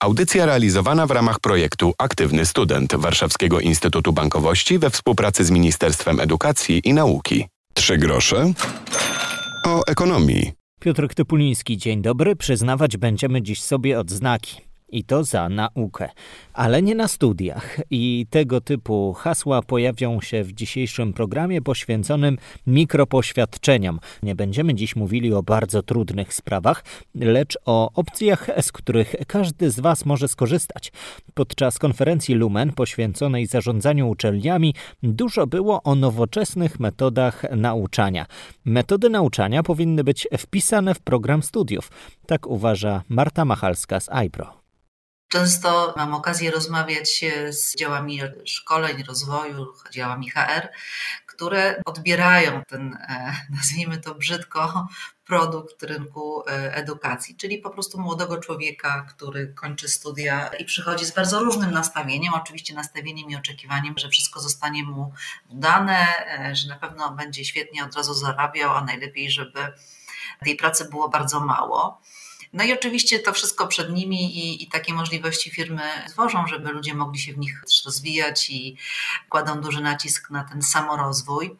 Audycja realizowana w ramach projektu Aktywny Student Warszawskiego Instytutu Bankowości we współpracy z Ministerstwem Edukacji i Nauki. Trzy grosze o ekonomii. Piotr Typuliński, dzień dobry. Przyznawać będziemy dziś sobie odznaki. I to za naukę, ale nie na studiach. I tego typu hasła pojawią się w dzisiejszym programie poświęconym mikropoświadczeniom. Nie będziemy dziś mówili o bardzo trudnych sprawach, lecz o opcjach, z których każdy z Was może skorzystać. Podczas konferencji Lumen poświęconej zarządzaniu uczelniami dużo było o nowoczesnych metodach nauczania. Metody nauczania powinny być wpisane w program studiów. Tak uważa Marta Machalska z iPro. Często mam okazję rozmawiać z działami szkoleń, rozwoju, działami HR, które odbierają ten, e, nazwijmy to brzydko, produkt rynku e, edukacji, czyli po prostu młodego człowieka, który kończy studia i przychodzi z bardzo różnym nastawieniem, oczywiście nastawieniem i oczekiwaniem, że wszystko zostanie mu dane, e, że na pewno będzie świetnie od razu zarabiał, a najlepiej, żeby tej pracy było bardzo mało. No i oczywiście to wszystko przed nimi i, i, takie możliwości firmy tworzą, żeby ludzie mogli się w nich rozwijać i kładą duży nacisk na ten samorozwój.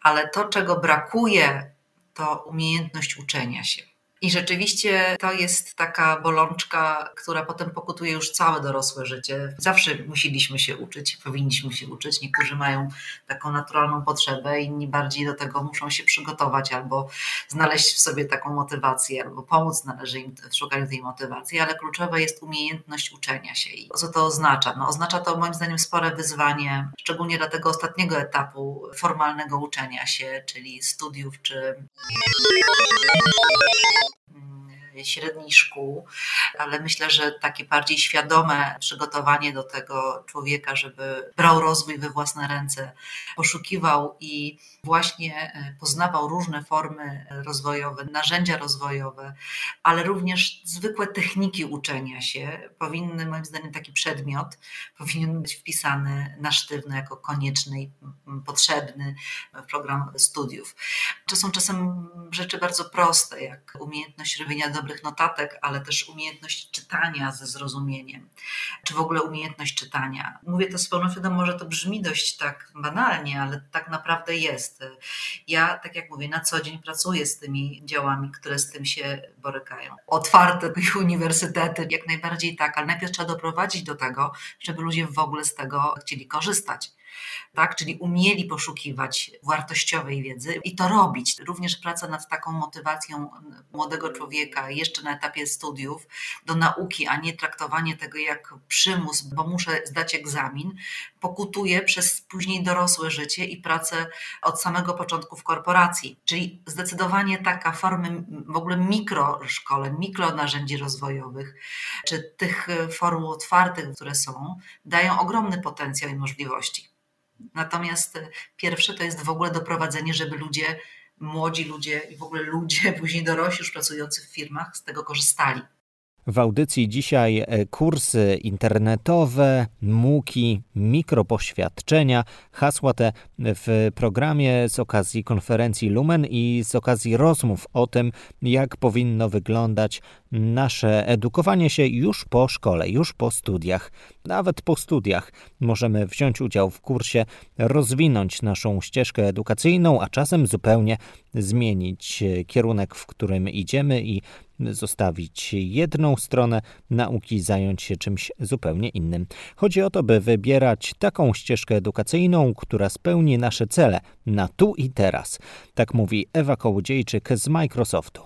Ale to, czego brakuje, to umiejętność uczenia się. I rzeczywiście to jest taka bolączka, która potem pokutuje już całe dorosłe życie. Zawsze musieliśmy się uczyć, powinniśmy się uczyć. Niektórzy mają taką naturalną potrzebę, inni bardziej do tego muszą się przygotować albo znaleźć w sobie taką motywację, albo pomóc należy im w szukaniu tej motywacji, ale kluczowa jest umiejętność uczenia się. I co to oznacza? No, oznacza to moim zdaniem spore wyzwanie, szczególnie dla tego ostatniego etapu formalnego uczenia się, czyli studiów czy średnich szkół, ale myślę, że takie bardziej świadome przygotowanie do tego człowieka, żeby brał rozwój we własne ręce, poszukiwał i właśnie e, poznawał różne formy rozwojowe, narzędzia rozwojowe, ale również zwykłe techniki uczenia się. Powinny, moim zdaniem, taki przedmiot powinien być wpisany na sztywno jako konieczny i potrzebny program studiów. To są czasem rzeczy bardzo proste, jak umiejętność robienia dobrych notatek, ale też umiejętność czytania ze zrozumieniem, czy w ogóle umiejętność czytania. Mówię to z pełną świadomością, że to brzmi dość tak banalnie, ale tak naprawdę jest. Ja, tak jak mówię, na co dzień pracuję z tymi działami, które z tym się borykają. Otwarte uniwersytety, jak najbardziej tak, ale najpierw trzeba doprowadzić do tego, żeby ludzie w ogóle z tego chcieli korzystać tak? czyli umieli poszukiwać wartościowej wiedzy i to robić. Również praca nad taką motywacją młodego człowieka jeszcze na etapie studiów do nauki, a nie traktowanie tego jak przymus, bo muszę zdać egzamin, pokutuje przez później dorosłe życie i pracę od samego początku w korporacji. Czyli zdecydowanie taka formy w ogóle mikroszkoleń, mikronarzędzi rozwojowych, czy tych form otwartych, które są, dają ogromny potencjał i możliwości. Natomiast pierwsze to jest w ogóle doprowadzenie, żeby ludzie, młodzi ludzie i w ogóle ludzie, później dorośli już pracujący w firmach z tego korzystali. W audycji dzisiaj e, kursy internetowe, muki, mikropoświadczenia, hasła te w programie z okazji konferencji Lumen i z okazji rozmów o tym, jak powinno wyglądać nasze edukowanie się już po szkole, już po studiach. Nawet po studiach możemy wziąć udział w kursie, rozwinąć naszą ścieżkę edukacyjną, a czasem zupełnie zmienić e, kierunek, w którym idziemy i zostawić jedną stronę nauki, zająć się czymś zupełnie innym. Chodzi o to, by wybierać taką ścieżkę edukacyjną, która spełni nasze cele na tu i teraz. Tak mówi Ewa Kołodziejczyk z Microsoftu.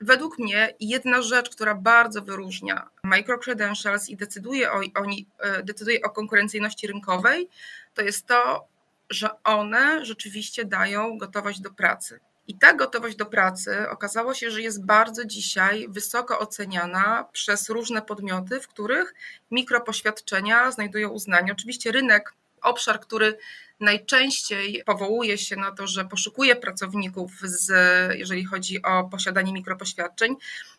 Według mnie jedna rzecz, która bardzo wyróżnia microcredentials i decyduje o, o, e, decyduje o konkurencyjności rynkowej, to jest to, że one rzeczywiście dają gotowość do pracy. I ta gotowość do pracy okazało się, że jest bardzo dzisiaj wysoko oceniana przez różne podmioty, w których mikropoświadczenia znajdują uznanie. Oczywiście rynek, obszar, który najczęściej powołuje się na to, że poszukuje pracowników, z, jeżeli chodzi o posiadanie mikropoświadczeń,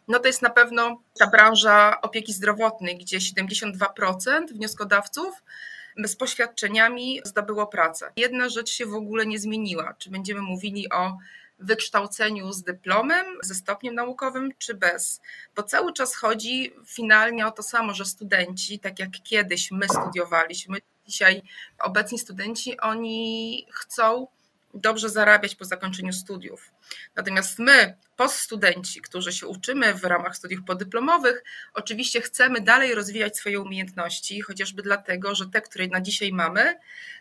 no to jest na pewno ta branża opieki zdrowotnej, gdzie 72% wnioskodawców z poświadczeniami zdobyło pracę. Jedna rzecz się w ogóle nie zmieniła. Czy będziemy mówili o wykształceniu z dyplomem, ze stopniem naukowym, czy bez. Bo cały czas chodzi finalnie o to samo, że studenci, tak jak kiedyś my studiowaliśmy, dzisiaj obecni studenci, oni chcą dobrze zarabiać po zakończeniu studiów. Natomiast my, poststudenci, którzy się uczymy w ramach studiów podyplomowych, oczywiście chcemy dalej rozwijać swoje umiejętności, chociażby dlatego, że te, które na dzisiaj mamy,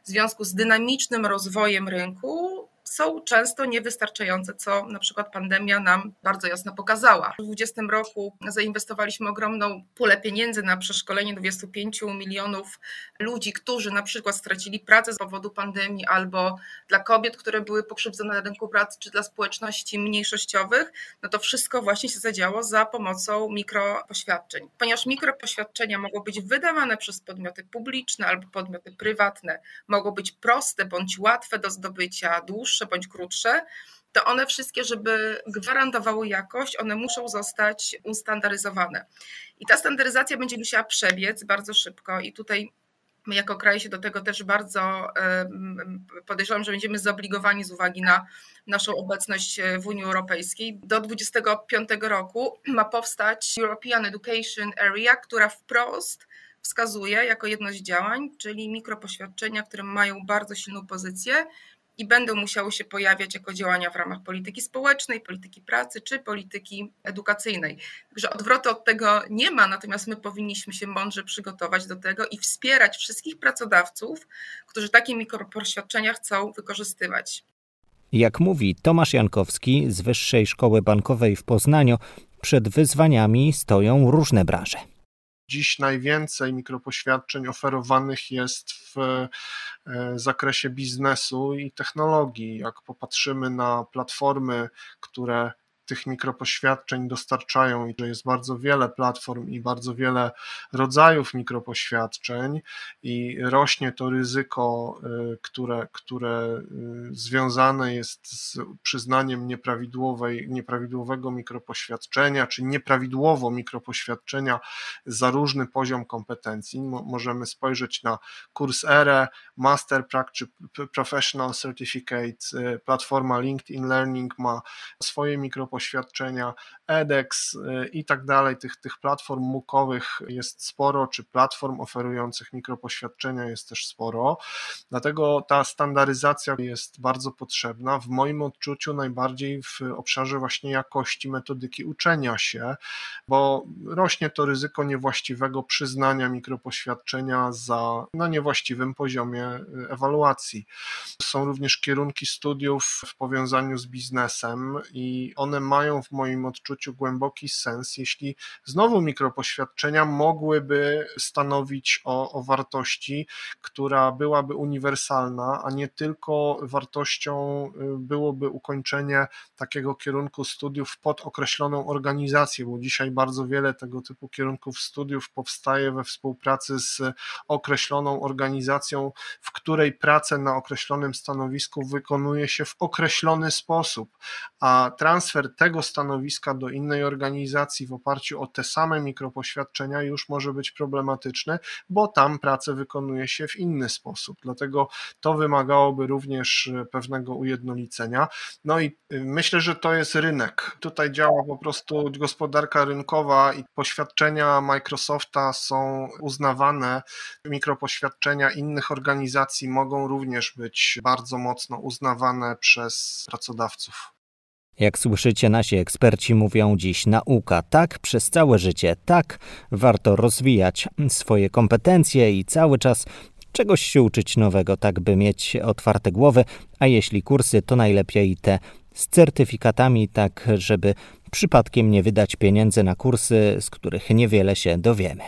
w związku z dynamicznym rozwojem rynku, są często niewystarczające, co na przykład pandemia nam bardzo jasno pokazała. W 2020 roku zainwestowaliśmy ogromną pulę pieniędzy na przeszkolenie 25 milionów ludzi, którzy na przykład stracili pracę z powodu pandemii, albo dla kobiet, które były pokrzywdzone na rynku pracy, czy dla społeczności mniejszościowych. No to wszystko właśnie się zadziało za pomocą mikropoświadczeń. Ponieważ mikropoświadczenia mogą być wydawane przez podmioty publiczne albo podmioty prywatne, mogą być proste bądź łatwe do zdobycia, dłuższe dłuższe bądź krótsze, to one wszystkie, żeby gwarantowały jakość, one muszą zostać ustandaryzowane. I ta standaryzacja będzie musiała przebiec bardzo szybko i tutaj My jako kraj się do tego też bardzo podejrzewam, że będziemy zobligowani z uwagi na naszą obecność w Unii Europejskiej. Do 2025 roku ma powstać European Education Area, która wprost wskazuje jako jedność działań, czyli mikropoświadczenia, które mają bardzo silną pozycję i będą musiały się pojawiać jako działania w ramach polityki społecznej, polityki pracy czy polityki edukacyjnej. Także odwrotu od tego nie ma, natomiast my powinniśmy się mądrze przygotować do tego i wspierać wszystkich pracodawców, którzy takie mikropoświadczenia chcą wykorzystywać. Jak mówi Tomasz Jankowski z Wyższej Szkoły Bankowej w Poznaniu, przed wyzwaniami stoją różne branże. Dziś najwięcej mikropoświadczeń oferowanych jest w e, zakresie biznesu i technologii. Jak popatrzymy na platformy, które tych mikropoświadczeń dostarczają i że jest bardzo wiele platform i bardzo wiele rodzajów mikropoświadczeń i rośnie to ryzyko, y, które, które y, związane jest z przyznaniem nieprawidłowej, nieprawidłowego mikropoświadczenia, czy nieprawidłowo mikropoświadczenia za różny poziom kompetencji. Możemy spojrzeć na kurs ERE, Master Practice Professional Certificate, y, platforma LinkedIn Learning ma swoje mikropoświadczenia, poświadczenia, edX y, i tak dalej, tych, tych platform MOOCowych jest sporo, czy platform oferujących mikropoświadczenia jest też sporo, dlatego ta standaryzacja jest bardzo potrzebna, w moim odczuciu najbardziej w obszarze właśnie jakości metodyki uczenia się, bo rośnie to ryzyko niewłaściwego przyznania mikropoświadczenia za na niewłaściwym poziomie y, ewaluacji. Są również kierunki studiów w powiązaniu z biznesem i one mają w moim odczuciu głęboki sens, jeśli znowu mikropoświadczenia mogłyby stanowić o, o wartości, która byłaby uniwersalna, a nie tylko wartością y, byłoby ukończenie takiego kierunku studiów pod określoną organizację, bo dzisiaj bardzo wiele tego typu kierunków studiów powstaje we współpracy z określoną organizacją, w której pracę na określonym stanowisku wykonuje się w określony sposób, a transfer tego stanowiska do innej organizacji w oparciu o te same mikropoświadczenia już może być problematyczne, bo tam pracę wykonuje się w inny sposób. Dlatego to wymagałoby również e, pewnego ujednolicenia. No i e, myślę, że to jest rynek. Tutaj działa po prostu gospodarka rynkowa i poświadczenia Microsofta są uznawane. Mikropoświadczenia innych organizacji mogą również być bardzo mocno uznawane przez pracodawców. Jak słyszycie, nasi eksperci mówią dziś nauka tak przez całe życie, tak warto rozwijać swoje kompetencje i cały czas czegoś się uczyć nowego, tak by mieć otwarte głowy, a jeśli kursy, to najlepiej te z certyfikatami, tak żeby przypadkiem nie wydać pieniędzy na kursy, z których niewiele się dowiemy.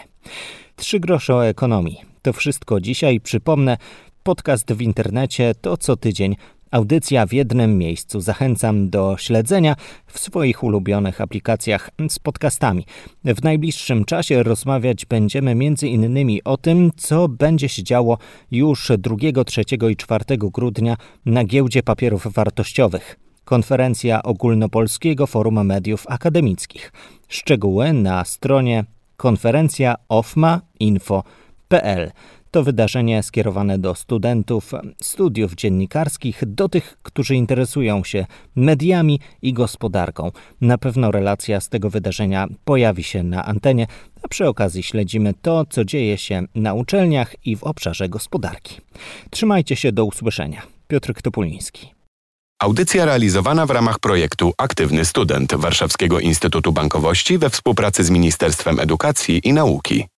Trzy grosze o ekonomii. To wszystko dzisiaj. Przypomnę, podcast w internecie to co tydzień Audycja w jednym miejscu. Zachęcam do śledzenia w swoich ulubionych aplikacjach z podcastami. W najbliższym czasie rozmawiać będziemy m.in. o tym, co będzie się działo już 2, 3 i 4 grudnia na giełdzie papierów wartościowych. Konferencja Ogólnopolskiego Forum Mediów Akademickich. Szczegóły na stronie konferencja ofma.info.pl. To wydarzenie skierowane do studentów studiów dziennikarskich, do tych, którzy interesują się mediami i gospodarką. Na pewno relacja z tego wydarzenia pojawi się na antenie, a przy okazji śledzimy to, co dzieje się na uczelniach i w obszarze gospodarki. Trzymajcie się, do usłyszenia. Piotr Topuliński. Audycja realizowana w ramach projektu Aktywny Student Warszawskiego Instytutu Bankowości we współpracy z Ministerstwem Edukacji i Nauki.